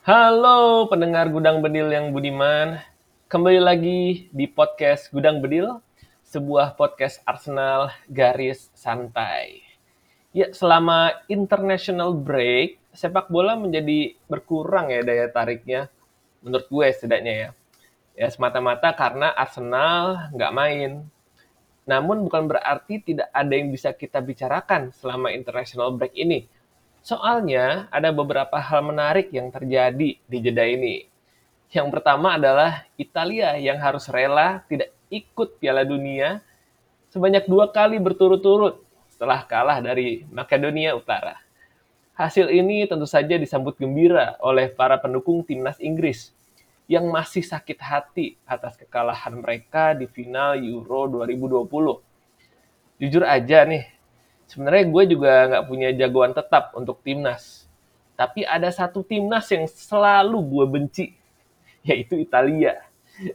Halo pendengar Gudang Bedil yang budiman. Kembali lagi di podcast Gudang Bedil, sebuah podcast Arsenal garis santai. Ya, selama international break, sepak bola menjadi berkurang ya daya tariknya. Menurut gue setidaknya ya. Ya, semata-mata karena Arsenal nggak main. Namun bukan berarti tidak ada yang bisa kita bicarakan selama international break ini Soalnya ada beberapa hal menarik yang terjadi di jeda ini. Yang pertama adalah Italia yang harus rela tidak ikut Piala Dunia sebanyak dua kali berturut-turut setelah kalah dari Makedonia Utara. Hasil ini tentu saja disambut gembira oleh para pendukung timnas Inggris yang masih sakit hati atas kekalahan mereka di final Euro 2020. Jujur aja nih, sebenarnya gue juga nggak punya jagoan tetap untuk timnas. Tapi ada satu timnas yang selalu gue benci, yaitu Italia.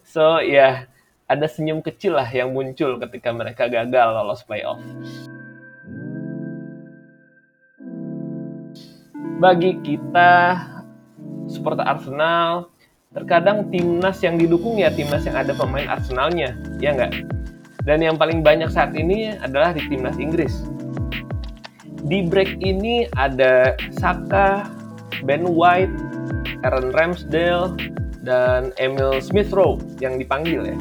So ya, ada senyum kecil lah yang muncul ketika mereka gagal lolos playoff. Bagi kita supporter Arsenal, terkadang timnas yang didukung ya timnas yang ada pemain Arsenalnya, ya nggak? Dan yang paling banyak saat ini adalah di timnas Inggris di break ini ada Saka, Ben White, Aaron Ramsdale, dan Emil Smith Rowe yang dipanggil ya.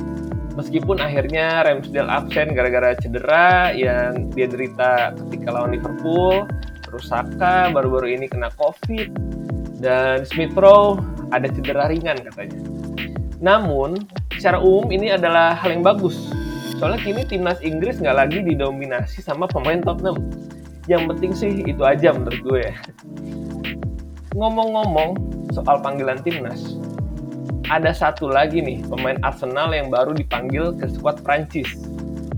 Meskipun akhirnya Ramsdale absen gara-gara cedera yang dia derita ketika lawan Liverpool, terus Saka baru-baru ini kena COVID, dan Smith Rowe ada cedera ringan katanya. Namun, secara umum ini adalah hal yang bagus. Soalnya kini timnas Inggris nggak lagi didominasi sama pemain Tottenham yang penting sih itu aja menurut gue ya. Ngomong-ngomong soal panggilan timnas, ada satu lagi nih pemain Arsenal yang baru dipanggil ke skuad Prancis.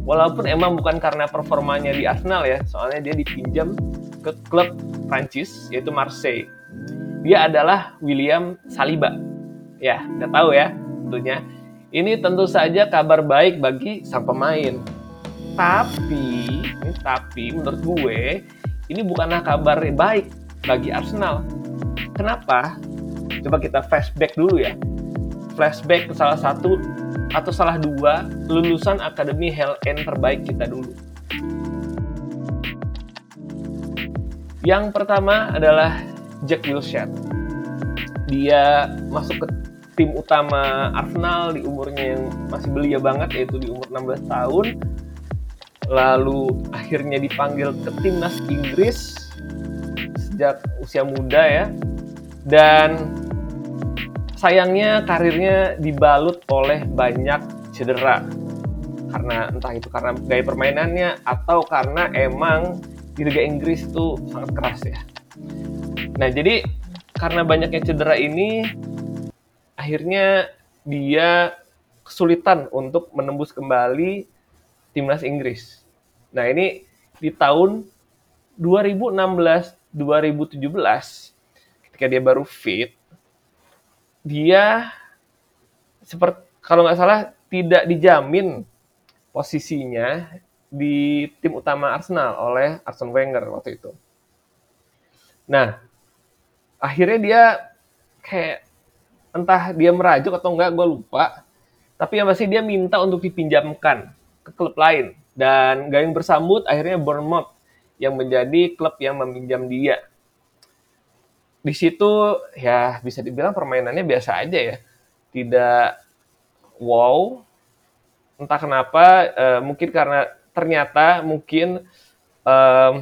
Walaupun emang bukan karena performanya di Arsenal ya, soalnya dia dipinjam ke klub Prancis yaitu Marseille. Dia adalah William Saliba. Ya, udah tahu ya tentunya. Ini tentu saja kabar baik bagi sang pemain tapi, tapi menurut gue ini bukanlah kabar baik bagi Arsenal. Kenapa? Coba kita flashback dulu ya. Flashback ke salah satu atau salah dua lulusan Akademi Hell terbaik kita dulu. Yang pertama adalah Jack Wilshere. Dia masuk ke tim utama Arsenal di umurnya yang masih belia banget yaitu di umur 16 tahun lalu akhirnya dipanggil ke timnas Inggris sejak usia muda ya dan sayangnya karirnya dibalut oleh banyak cedera karena entah itu karena gaya permainannya atau karena emang di Liga Inggris itu sangat keras ya. Nah jadi karena banyaknya cedera ini akhirnya dia kesulitan untuk menembus kembali timnas Inggris. Nah, ini di tahun 2016-2017 ketika dia baru fit, dia seperti kalau nggak salah tidak dijamin posisinya di tim utama Arsenal oleh Arsene Wenger waktu itu. Nah, akhirnya dia kayak entah dia merajuk atau enggak, gue lupa. Tapi yang pasti dia minta untuk dipinjamkan ke klub lain dan Gayung bersambut akhirnya Bournemouth yang menjadi klub yang meminjam dia. Di situ ya bisa dibilang permainannya biasa aja ya. Tidak wow. Entah kenapa uh, mungkin karena ternyata mungkin um,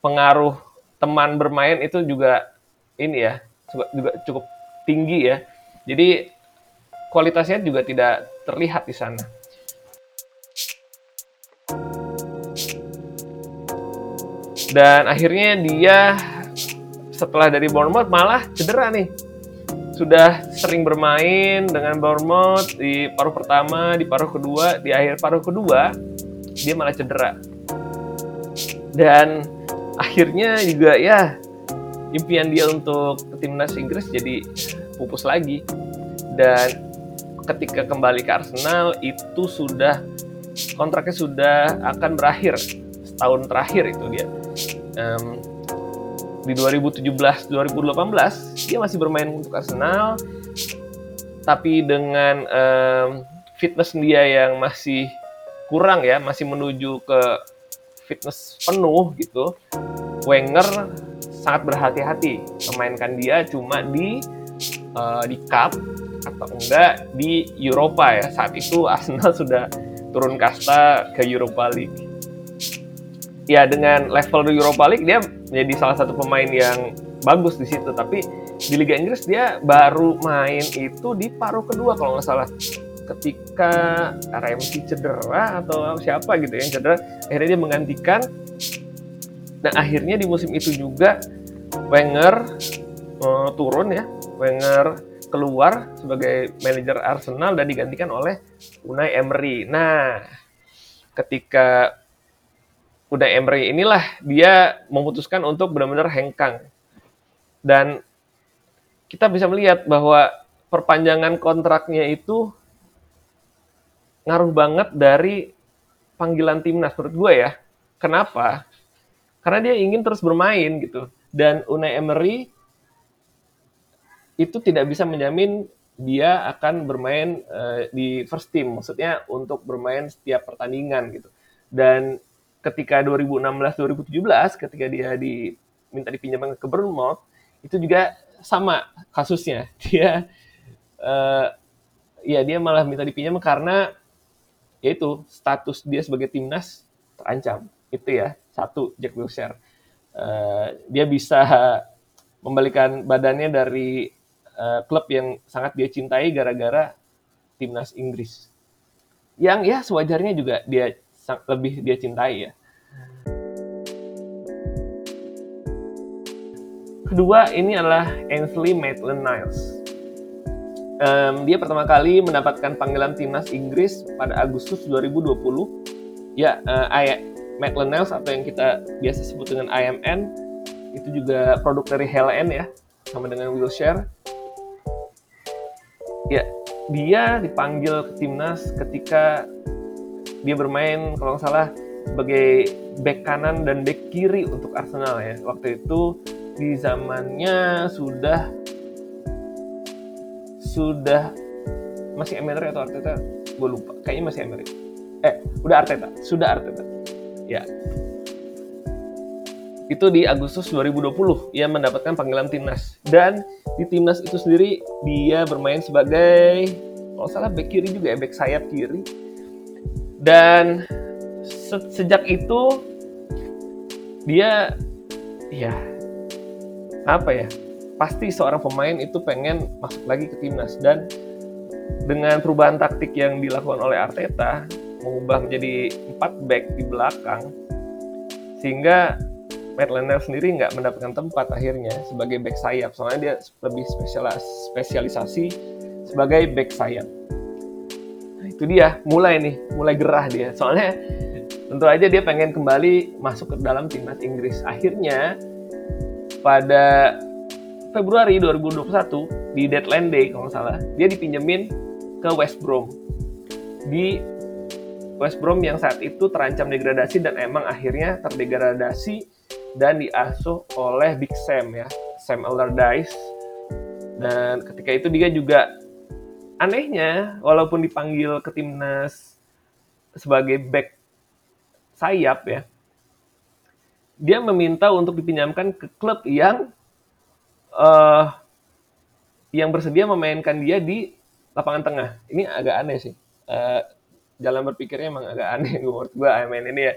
pengaruh teman bermain itu juga ini ya juga cukup tinggi ya. Jadi kualitasnya juga tidak terlihat di sana. Dan akhirnya dia setelah dari Bournemouth malah cedera nih. Sudah sering bermain dengan Bournemouth di paruh pertama, di paruh kedua, di akhir paruh kedua dia malah cedera. Dan akhirnya juga ya impian dia untuk timnas Inggris jadi pupus lagi. Dan ketika kembali ke Arsenal itu sudah kontraknya sudah akan berakhir setahun terakhir itu dia. Um, di 2017-2018 dia masih bermain untuk Arsenal tapi dengan um, fitness dia yang masih kurang ya masih menuju ke fitness penuh gitu Wenger sangat berhati-hati memainkan dia cuma di uh, di cup atau enggak di Eropa ya. Saat itu Arsenal sudah turun kasta ke Europa League ya dengan level Europa League dia menjadi salah satu pemain yang bagus di situ. Tapi di Liga Inggris dia baru main itu di paruh kedua kalau nggak salah. Ketika RMC cedera atau siapa gitu yang cedera akhirnya dia menggantikan. Dan akhirnya di musim itu juga Wenger uh, turun ya. Wenger keluar sebagai manajer Arsenal dan digantikan oleh Unai Emery. Nah, ketika Unai Emery inilah dia memutuskan untuk benar-benar hengkang. Dan kita bisa melihat bahwa perpanjangan kontraknya itu ngaruh banget dari panggilan timnas menurut gue ya. Kenapa? Karena dia ingin terus bermain gitu. Dan Unai Emery itu tidak bisa menjamin dia akan bermain uh, di first team, maksudnya untuk bermain setiap pertandingan gitu. Dan ketika 2016-2017 ketika dia diminta dipinjamkan ke Bournemouth itu juga sama kasusnya. Dia uh, ya dia malah minta dipinjam karena yaitu status dia sebagai timnas terancam. Itu ya, satu Jack Wilshere. Uh, dia bisa membalikan badannya dari uh, klub yang sangat dia cintai gara-gara timnas Inggris. Yang ya sewajarnya juga dia lebih dia cintai ya. Kedua ini adalah Ainsley Maitland-Niles. Um, dia pertama kali mendapatkan panggilan timnas Inggris pada Agustus 2020. Ya, uh, Maitland-Niles atau yang kita biasa sebut dengan IMN itu juga produk dari Helen ya, sama dengan Wilshire ya dia dipanggil ke timnas ketika dia bermain kalau nggak salah sebagai back kanan dan back kiri untuk Arsenal ya. Waktu itu di zamannya sudah sudah masih Emery atau Arteta? Gue lupa. Kayaknya masih Emery. Eh udah Arteta. Sudah Arteta. Ya. Itu di Agustus 2020 ia mendapatkan panggilan timnas. Dan di timnas itu sendiri dia bermain sebagai kalau salah back kiri juga ya back sayap kiri dan se sejak itu dia ya apa ya pasti seorang pemain itu pengen masuk lagi ke timnas. Dan dengan perubahan taktik yang dilakukan oleh Arteta mengubah menjadi empat back di belakang sehingga Matt Lennell sendiri nggak mendapatkan tempat akhirnya sebagai back sayap. Soalnya dia lebih spesialis spesialisasi sebagai back sayap itu dia mulai nih mulai gerah dia. Soalnya tentu aja dia pengen kembali masuk ke dalam timnas Inggris. Akhirnya pada Februari 2021 di deadline day kalau nggak salah dia dipinjemin ke West Brom. Di West Brom yang saat itu terancam degradasi dan emang akhirnya terdegradasi dan diasuh oleh Big Sam ya, Sam Allardyce. Dan ketika itu dia juga anehnya walaupun dipanggil ke timnas sebagai back sayap ya, dia meminta untuk dipinjamkan ke klub yang uh, yang bersedia memainkan dia di lapangan tengah. Ini agak aneh sih. Uh, jalan berpikirnya emang agak aneh menurut gue main ini ya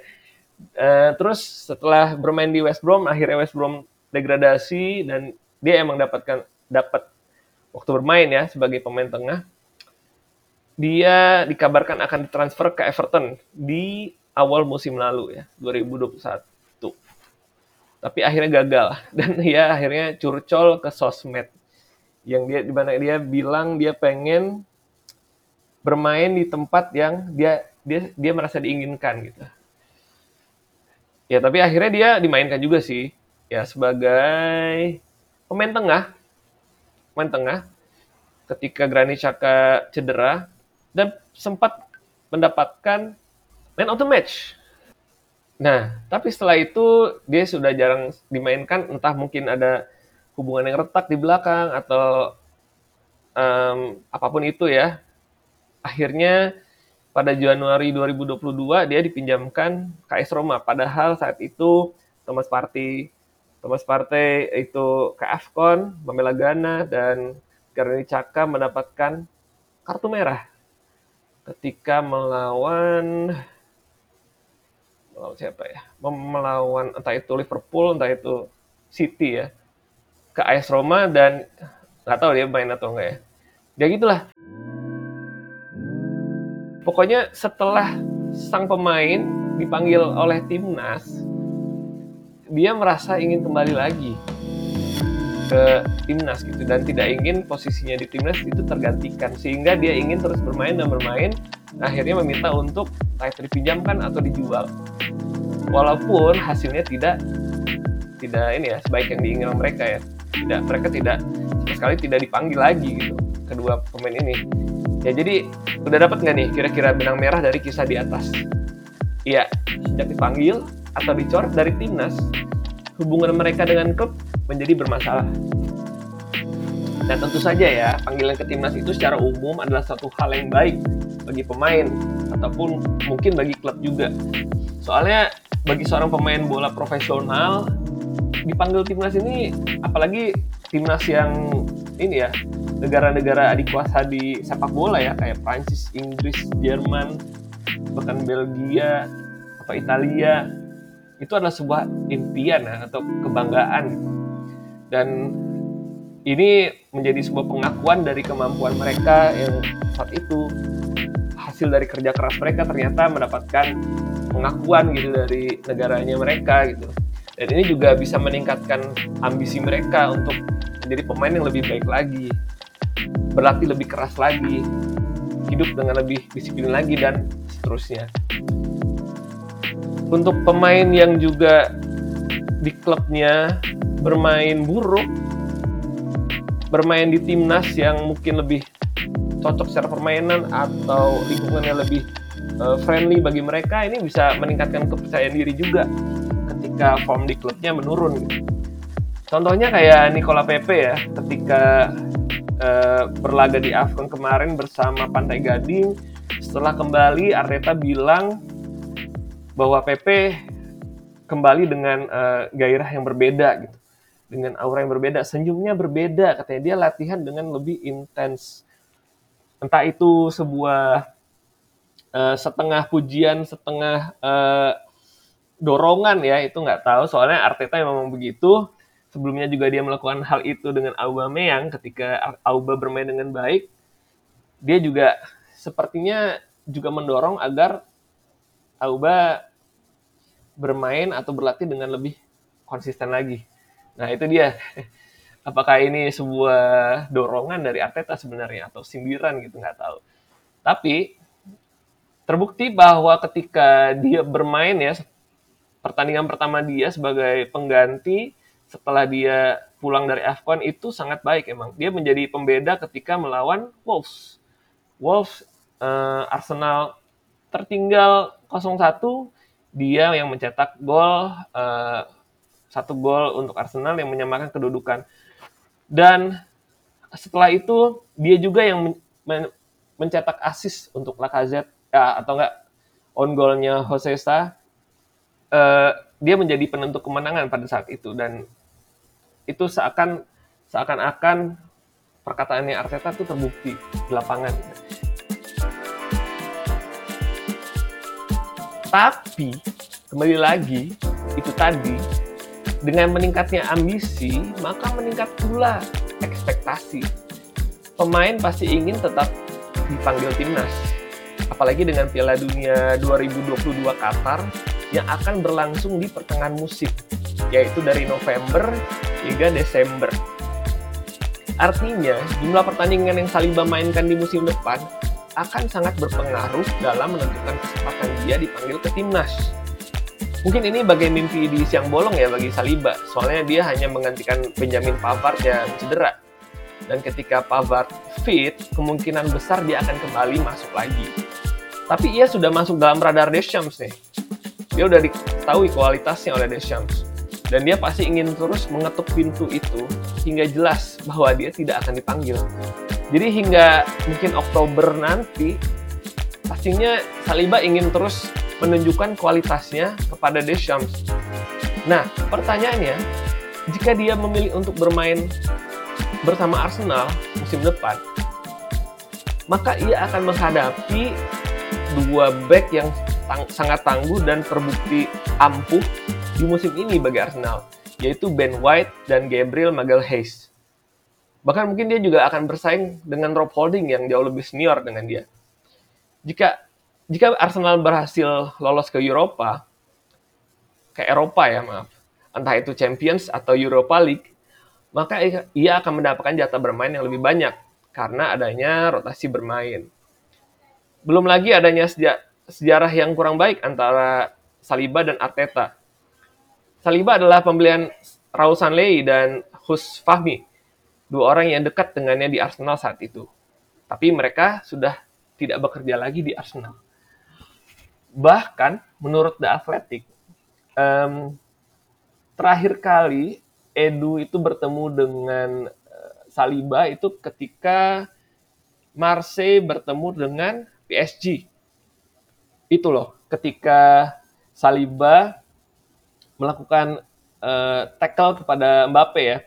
Uh, terus setelah bermain di West Brom, akhirnya West Brom degradasi dan dia emang dapatkan dapat waktu bermain ya sebagai pemain tengah. Dia dikabarkan akan ditransfer ke Everton di awal musim lalu ya, 2021. Tapi akhirnya gagal. Dan dia akhirnya curcol ke sosmed. Yang dia di mana dia bilang dia pengen bermain di tempat yang dia dia dia merasa diinginkan gitu. Ya tapi akhirnya dia dimainkan juga sih. Ya sebagai pemain tengah. Pemain tengah. Ketika Granit Xhaka cedera dan sempat mendapatkan man of the match Nah, tapi setelah itu dia sudah jarang dimainkan, entah mungkin ada hubungan yang retak di belakang atau um, apa pun itu ya. Akhirnya pada Januari 2022 dia dipinjamkan ke AS Roma. Padahal saat itu Thomas Partey Thomas Partey itu ke AFCON, membela Ghana dan Granit Xhaka mendapatkan kartu merah ketika melawan melawan siapa ya? Melawan entah itu Liverpool, entah itu City ya. Ke AS Roma dan nggak tahu dia main atau enggak ya. Ya gitulah. Pokoknya setelah sang pemain dipanggil oleh timnas, dia merasa ingin kembali lagi ke timnas gitu. Dan tidak ingin posisinya di timnas itu tergantikan. Sehingga dia ingin terus bermain dan bermain akhirnya meminta untuk entah dipinjamkan atau dijual. Walaupun hasilnya tidak tidak ini ya sebaik yang diinginkan mereka ya. Tidak mereka tidak sama sekali tidak dipanggil lagi gitu kedua pemain ini. Ya jadi udah dapat nggak nih kira-kira benang merah dari kisah di atas? Iya sejak dipanggil atau dicoret dari timnas hubungan mereka dengan klub menjadi bermasalah. Dan tentu saja ya, panggilan ke timnas itu secara umum adalah satu hal yang baik bagi pemain ataupun mungkin bagi klub juga. Soalnya bagi seorang pemain bola profesional dipanggil timnas ini apalagi timnas yang ini ya negara-negara adik kuasa di sepak bola ya kayak Prancis, Inggris, Jerman, bahkan Belgia, atau Italia itu adalah sebuah impian ya, atau kebanggaan dan ini menjadi sebuah pengakuan dari kemampuan mereka yang saat itu hasil dari kerja keras mereka ternyata mendapatkan pengakuan gitu dari negaranya mereka gitu. Dan ini juga bisa meningkatkan ambisi mereka untuk menjadi pemain yang lebih baik lagi berlatih lebih keras lagi hidup dengan lebih disiplin lagi dan seterusnya. Untuk pemain yang juga di klubnya bermain buruk, bermain di timnas yang mungkin lebih cocok secara permainan atau lingkungannya lebih uh, friendly bagi mereka, ini bisa meningkatkan kepercayaan diri juga ketika form di klubnya menurun. Contohnya kayak Nicola Pepe ya, ketika uh, berlaga di Afcon kemarin bersama Pantai Gading, setelah kembali Arteta bilang bahwa Pepe kembali dengan uh, gairah yang berbeda gitu dengan aura yang berbeda, senyumnya berbeda, katanya dia latihan dengan lebih intens. Entah itu sebuah uh, setengah pujian, setengah uh, dorongan ya, itu nggak tahu. Soalnya Arteta memang begitu. Sebelumnya juga dia melakukan hal itu dengan Aubameyang ketika Auba bermain dengan baik. Dia juga sepertinya juga mendorong agar Auba bermain atau berlatih dengan lebih konsisten lagi. Nah, itu dia. Apakah ini sebuah dorongan dari Arteta sebenarnya atau sindiran gitu nggak tahu. Tapi terbukti bahwa ketika dia bermain ya pertandingan pertama dia sebagai pengganti setelah dia pulang dari AFCON itu sangat baik emang. Dia menjadi pembeda ketika melawan Wolves. Wolves uh, Arsenal tertinggal 0-1, dia yang mencetak gol uh, satu gol untuk Arsenal yang menyamakan kedudukan. Dan setelah itu dia juga yang men mencetak assist untuk Lacazette ya, atau enggak on goalnya Josesa. Uh, dia menjadi penentu kemenangan pada saat itu dan itu seakan seakan-akan perkataannya Arteta itu terbukti di lapangan. Tapi kembali lagi itu tadi dengan meningkatnya ambisi, maka meningkat pula ekspektasi. Pemain pasti ingin tetap dipanggil timnas. Apalagi dengan Piala Dunia 2022 Qatar yang akan berlangsung di pertengahan musim, yaitu dari November hingga Desember. Artinya, jumlah pertandingan yang Saliba mainkan di musim depan akan sangat berpengaruh dalam menentukan kesempatan dia dipanggil ke timnas. Mungkin ini bagai mimpi di siang bolong ya bagi Saliba, soalnya dia hanya menggantikan Benjamin Pavard yang cedera. Dan ketika Pavard fit, kemungkinan besar dia akan kembali masuk lagi. Tapi ia sudah masuk dalam radar Deschamps nih. dia udah diketahui kualitasnya oleh Deschamps dan dia pasti ingin terus mengetuk pintu itu hingga jelas bahwa dia tidak akan dipanggil. Jadi hingga mungkin Oktober nanti pastinya Saliba ingin terus menunjukkan kualitasnya kepada Deschamps. Nah, pertanyaannya, jika dia memilih untuk bermain bersama Arsenal musim depan, maka ia akan menghadapi dua back yang tang sangat tangguh dan terbukti ampuh di musim ini bagi Arsenal, yaitu Ben White dan Gabriel Magalhaes. Bahkan mungkin dia juga akan bersaing dengan Rob Holding yang jauh lebih senior dengan dia. Jika jika Arsenal berhasil lolos ke Eropa, ke Eropa ya maaf, entah itu Champions atau Europa League, maka ia akan mendapatkan jatah bermain yang lebih banyak karena adanya rotasi bermain. Belum lagi adanya sejarah yang kurang baik antara Saliba dan Arteta Saliba adalah pembelian Raul Sanley dan Hus Fahmi, dua orang yang dekat dengannya di Arsenal saat itu. Tapi mereka sudah tidak bekerja lagi di Arsenal. Bahkan menurut The Athletic, um, terakhir kali Edu itu bertemu dengan uh, Saliba itu ketika Marseille bertemu dengan PSG. Itu loh, ketika Saliba melakukan uh, tackle kepada Mbappe ya.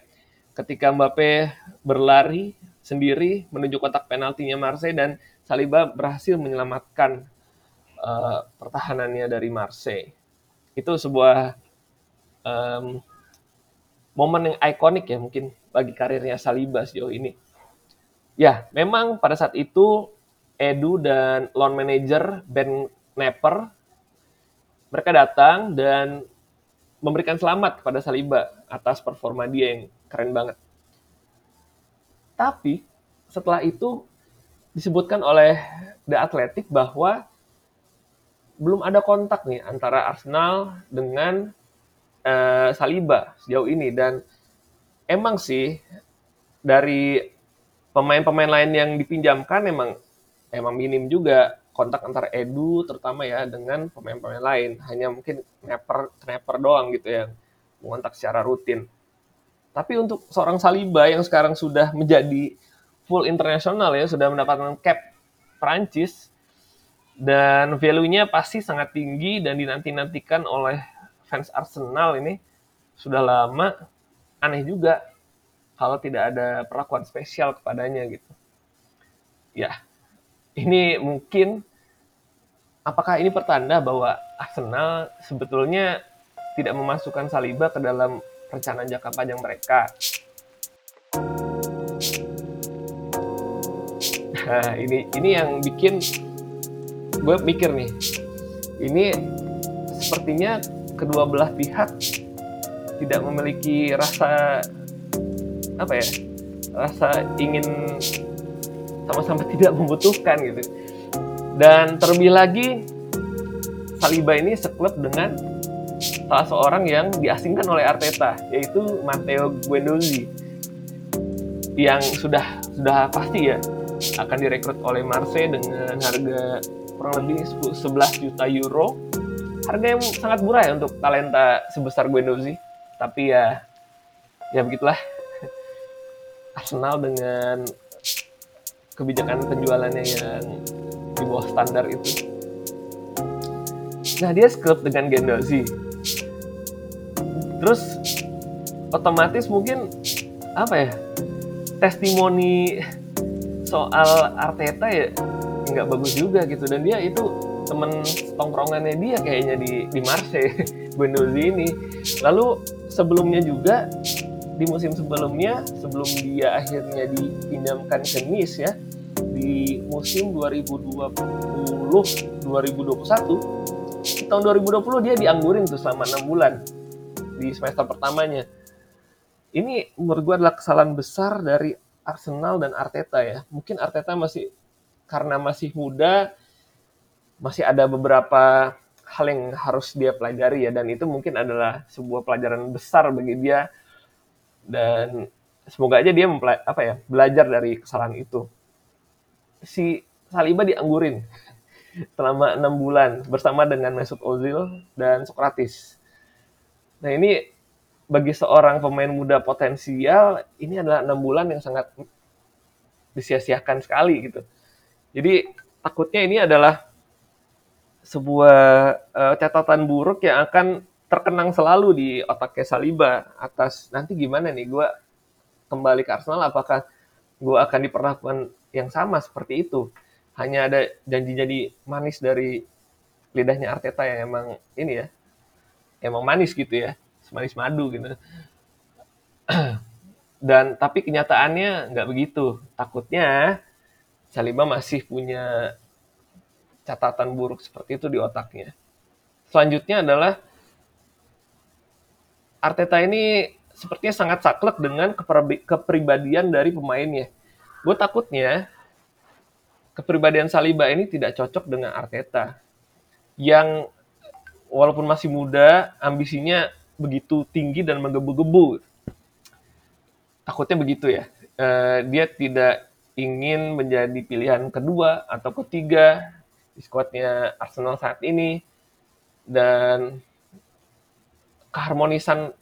Ketika Mbappe berlari sendiri menuju kotak penaltinya Marseille dan Saliba berhasil menyelamatkan uh, pertahanannya dari Marseille. Itu sebuah um, momen yang ikonik ya mungkin bagi karirnya Saliba sejauh ini. Ya, memang pada saat itu Edu dan loan manager Ben Nepper mereka datang dan memberikan selamat kepada Saliba atas performa dia yang keren banget. Tapi setelah itu disebutkan oleh The Athletic bahwa belum ada kontak nih antara Arsenal dengan uh, Saliba sejauh ini dan emang sih dari pemain-pemain lain yang dipinjamkan emang emang minim juga kontak antara Edu terutama ya dengan pemain-pemain lain. Hanya mungkin kneper kneper doang gitu yang mengontak secara rutin. Tapi untuk seorang Saliba yang sekarang sudah menjadi full internasional ya, sudah mendapatkan cap Prancis dan value-nya pasti sangat tinggi dan dinanti-nantikan oleh fans Arsenal ini sudah lama aneh juga kalau tidak ada perlakuan spesial kepadanya gitu. Ya, ini mungkin apakah ini pertanda bahwa Arsenal sebetulnya tidak memasukkan Saliba ke dalam rencana jangka panjang mereka? Nah, ini ini yang bikin gue mikir nih. Ini sepertinya kedua belah pihak tidak memiliki rasa apa ya? Rasa ingin sama-sama tidak membutuhkan gitu. Dan terlebih lagi Saliba ini seklub dengan salah seorang yang diasingkan oleh Arteta yaitu Matteo Guendouzi yang sudah sudah pasti ya akan direkrut oleh Marseille dengan harga kurang lebih 11 juta euro harga yang sangat murah ya untuk talenta sebesar Guendouzi tapi ya ya begitulah Arsenal dengan kebijakan penjualannya yang di bawah standar itu. Nah dia klub dengan Gendozi. Terus otomatis mungkin apa ya testimoni soal Arteta ya nggak bagus juga gitu. Dan dia itu temen tongkrongannya dia kayaknya di di Marseille Guendouzi ini. Lalu sebelumnya juga di musim sebelumnya sebelum dia akhirnya dipinjamkan ke Nice ya di musim 2020 2021 di tahun 2020 dia dianggurin tuh selama enam bulan di semester pertamanya. Ini menurut gue adalah kesalahan besar dari Arsenal dan Arteta ya. Mungkin Arteta masih karena masih muda masih ada beberapa hal yang harus dia pelajari ya dan itu mungkin adalah sebuah pelajaran besar bagi dia dan semoga aja dia apa ya belajar dari kesalahan itu si Saliba dianggurin selama enam bulan bersama dengan Mesut Ozil dan Socrates. Nah ini bagi seorang pemain muda potensial ini adalah enam bulan yang sangat disia-siakan sekali gitu. Jadi takutnya ini adalah sebuah uh, catatan buruk yang akan terkenang selalu di otaknya Saliba atas nanti gimana nih gue kembali ke Arsenal apakah gue akan diperlakukan yang sama seperti itu? Hanya ada janji jadi manis dari lidahnya Arteta yang emang ini ya emang manis gitu ya semanis madu gitu. Dan tapi kenyataannya nggak begitu. Takutnya Saliba masih punya catatan buruk seperti itu di otaknya. Selanjutnya adalah Arteta ini sepertinya sangat saklek dengan kepribadian dari pemainnya. Gue takutnya kepribadian Saliba ini tidak cocok dengan Arteta. Yang walaupun masih muda ambisinya begitu tinggi dan menggebu-gebu. Takutnya begitu ya. Uh, dia tidak ingin menjadi pilihan kedua atau ketiga di skuadnya Arsenal saat ini dan keharmonisan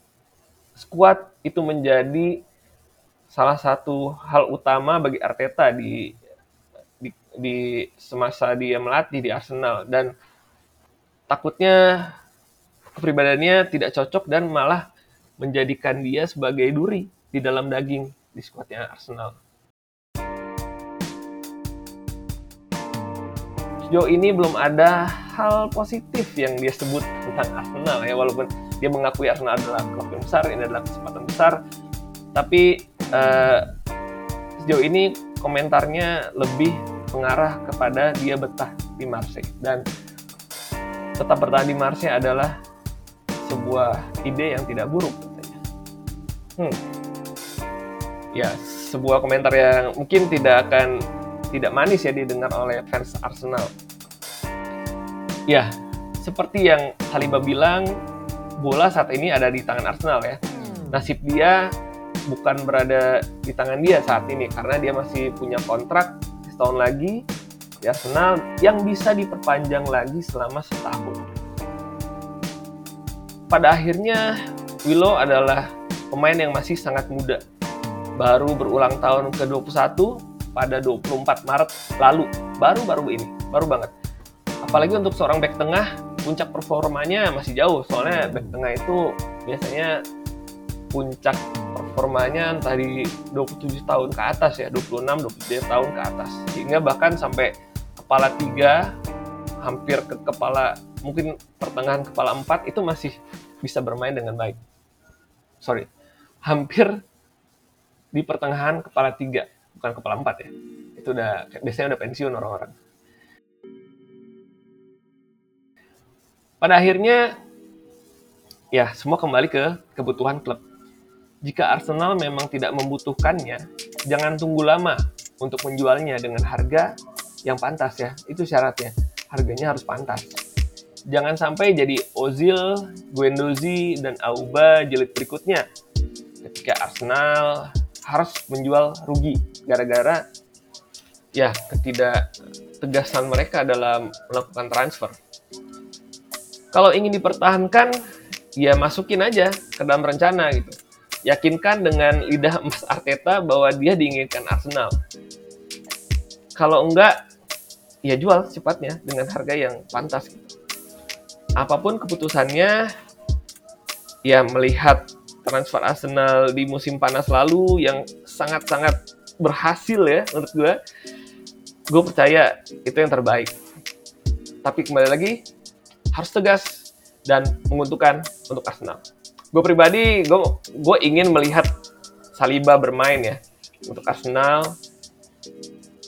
skuad itu menjadi salah satu hal utama bagi Arteta di di semasa dia melatih di Arsenal dan takutnya kepribadiannya tidak cocok dan malah menjadikan dia sebagai duri di dalam daging di skuadnya Arsenal. Sejauh ini belum ada hal positif yang dia sebut tentang Arsenal ya walaupun dia mengakui Arsenal adalah klub yang besar, ini adalah kesempatan besar, tapi uh, sejauh ini komentarnya lebih mengarah kepada dia betah di Marseille dan tetap bertahan di Marseille adalah sebuah ide yang tidak buruk katanya. Hmm. Ya, sebuah komentar yang mungkin tidak akan tidak manis ya didengar oleh fans Arsenal. Ya, seperti yang Saliba bilang, bola saat ini ada di tangan Arsenal ya. Hmm. Nasib dia bukan berada di tangan dia saat ini karena dia masih punya kontrak setahun lagi di Arsenal yang bisa diperpanjang lagi selama setahun. Pada akhirnya Willow adalah pemain yang masih sangat muda. Baru berulang tahun ke-21 pada 24 Maret lalu. Baru-baru ini, baru banget. Apalagi untuk seorang back tengah, puncak performanya masih jauh. Soalnya back tengah itu biasanya puncak performanya entah di 27 tahun ke atas ya, 26, 27 tahun ke atas. Sehingga bahkan sampai kepala tiga, hampir ke kepala, mungkin pertengahan kepala empat itu masih bisa bermain dengan baik. Sorry, hampir di pertengahan kepala tiga, bukan kepala empat ya. Itu udah, biasanya udah pensiun orang-orang. Pada akhirnya, ya semua kembali ke kebutuhan klub jika Arsenal memang tidak membutuhkannya, jangan tunggu lama untuk menjualnya dengan harga yang pantas ya. Itu syaratnya. Harganya harus pantas. Jangan sampai jadi Ozil, Guendouzi, dan Auba jilid berikutnya. Ketika Arsenal harus menjual rugi gara-gara ya ketidak tegasan mereka dalam melakukan transfer. Kalau ingin dipertahankan, ya masukin aja ke dalam rencana gitu yakinkan dengan lidah Mas Arteta bahwa dia diinginkan Arsenal. Kalau enggak, ya jual cepatnya dengan harga yang pantas. Apa pun keputusannya, ya melihat transfer Arsenal di musim panas lalu yang sangat-sangat berhasil ya menurut gue, gue percaya itu yang terbaik. Tapi kembali lagi, harus tegas dan menguntungkan untuk Arsenal. Gue pribadi gue gue ingin melihat Saliba bermain ya untuk Arsenal.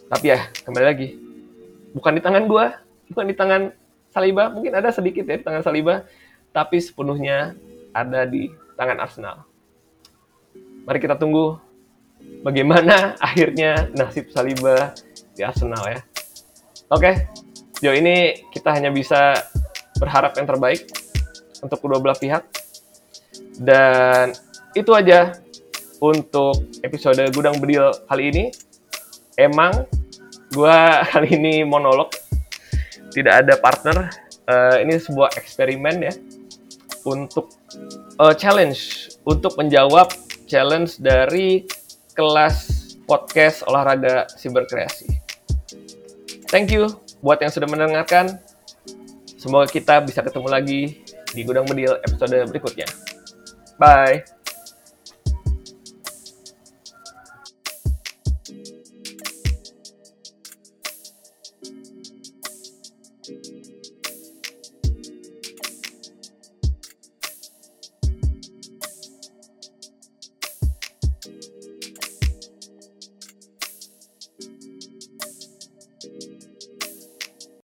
Tapi ya kembali lagi bukan di tangan gue bukan di tangan Saliba. Mungkin ada sedikit ya di tangan Saliba tapi sepenuhnya ada di tangan Arsenal. Mari kita tunggu bagaimana akhirnya nasib Saliba di Arsenal ya? Oke sejauh ini kita hanya bisa berharap yang terbaik untuk kedua belah pihak. Dan itu aja untuk episode Gudang Bedil kali ini. Emang gue kali ini monolog. Tidak ada partner. Uh, ini sebuah eksperimen ya. Untuk uh, challenge. Untuk menjawab challenge dari kelas podcast olahraga siberkreasi. Thank you buat yang sudah mendengarkan. Semoga kita bisa ketemu lagi di Gudang Bedil episode berikutnya. Bye.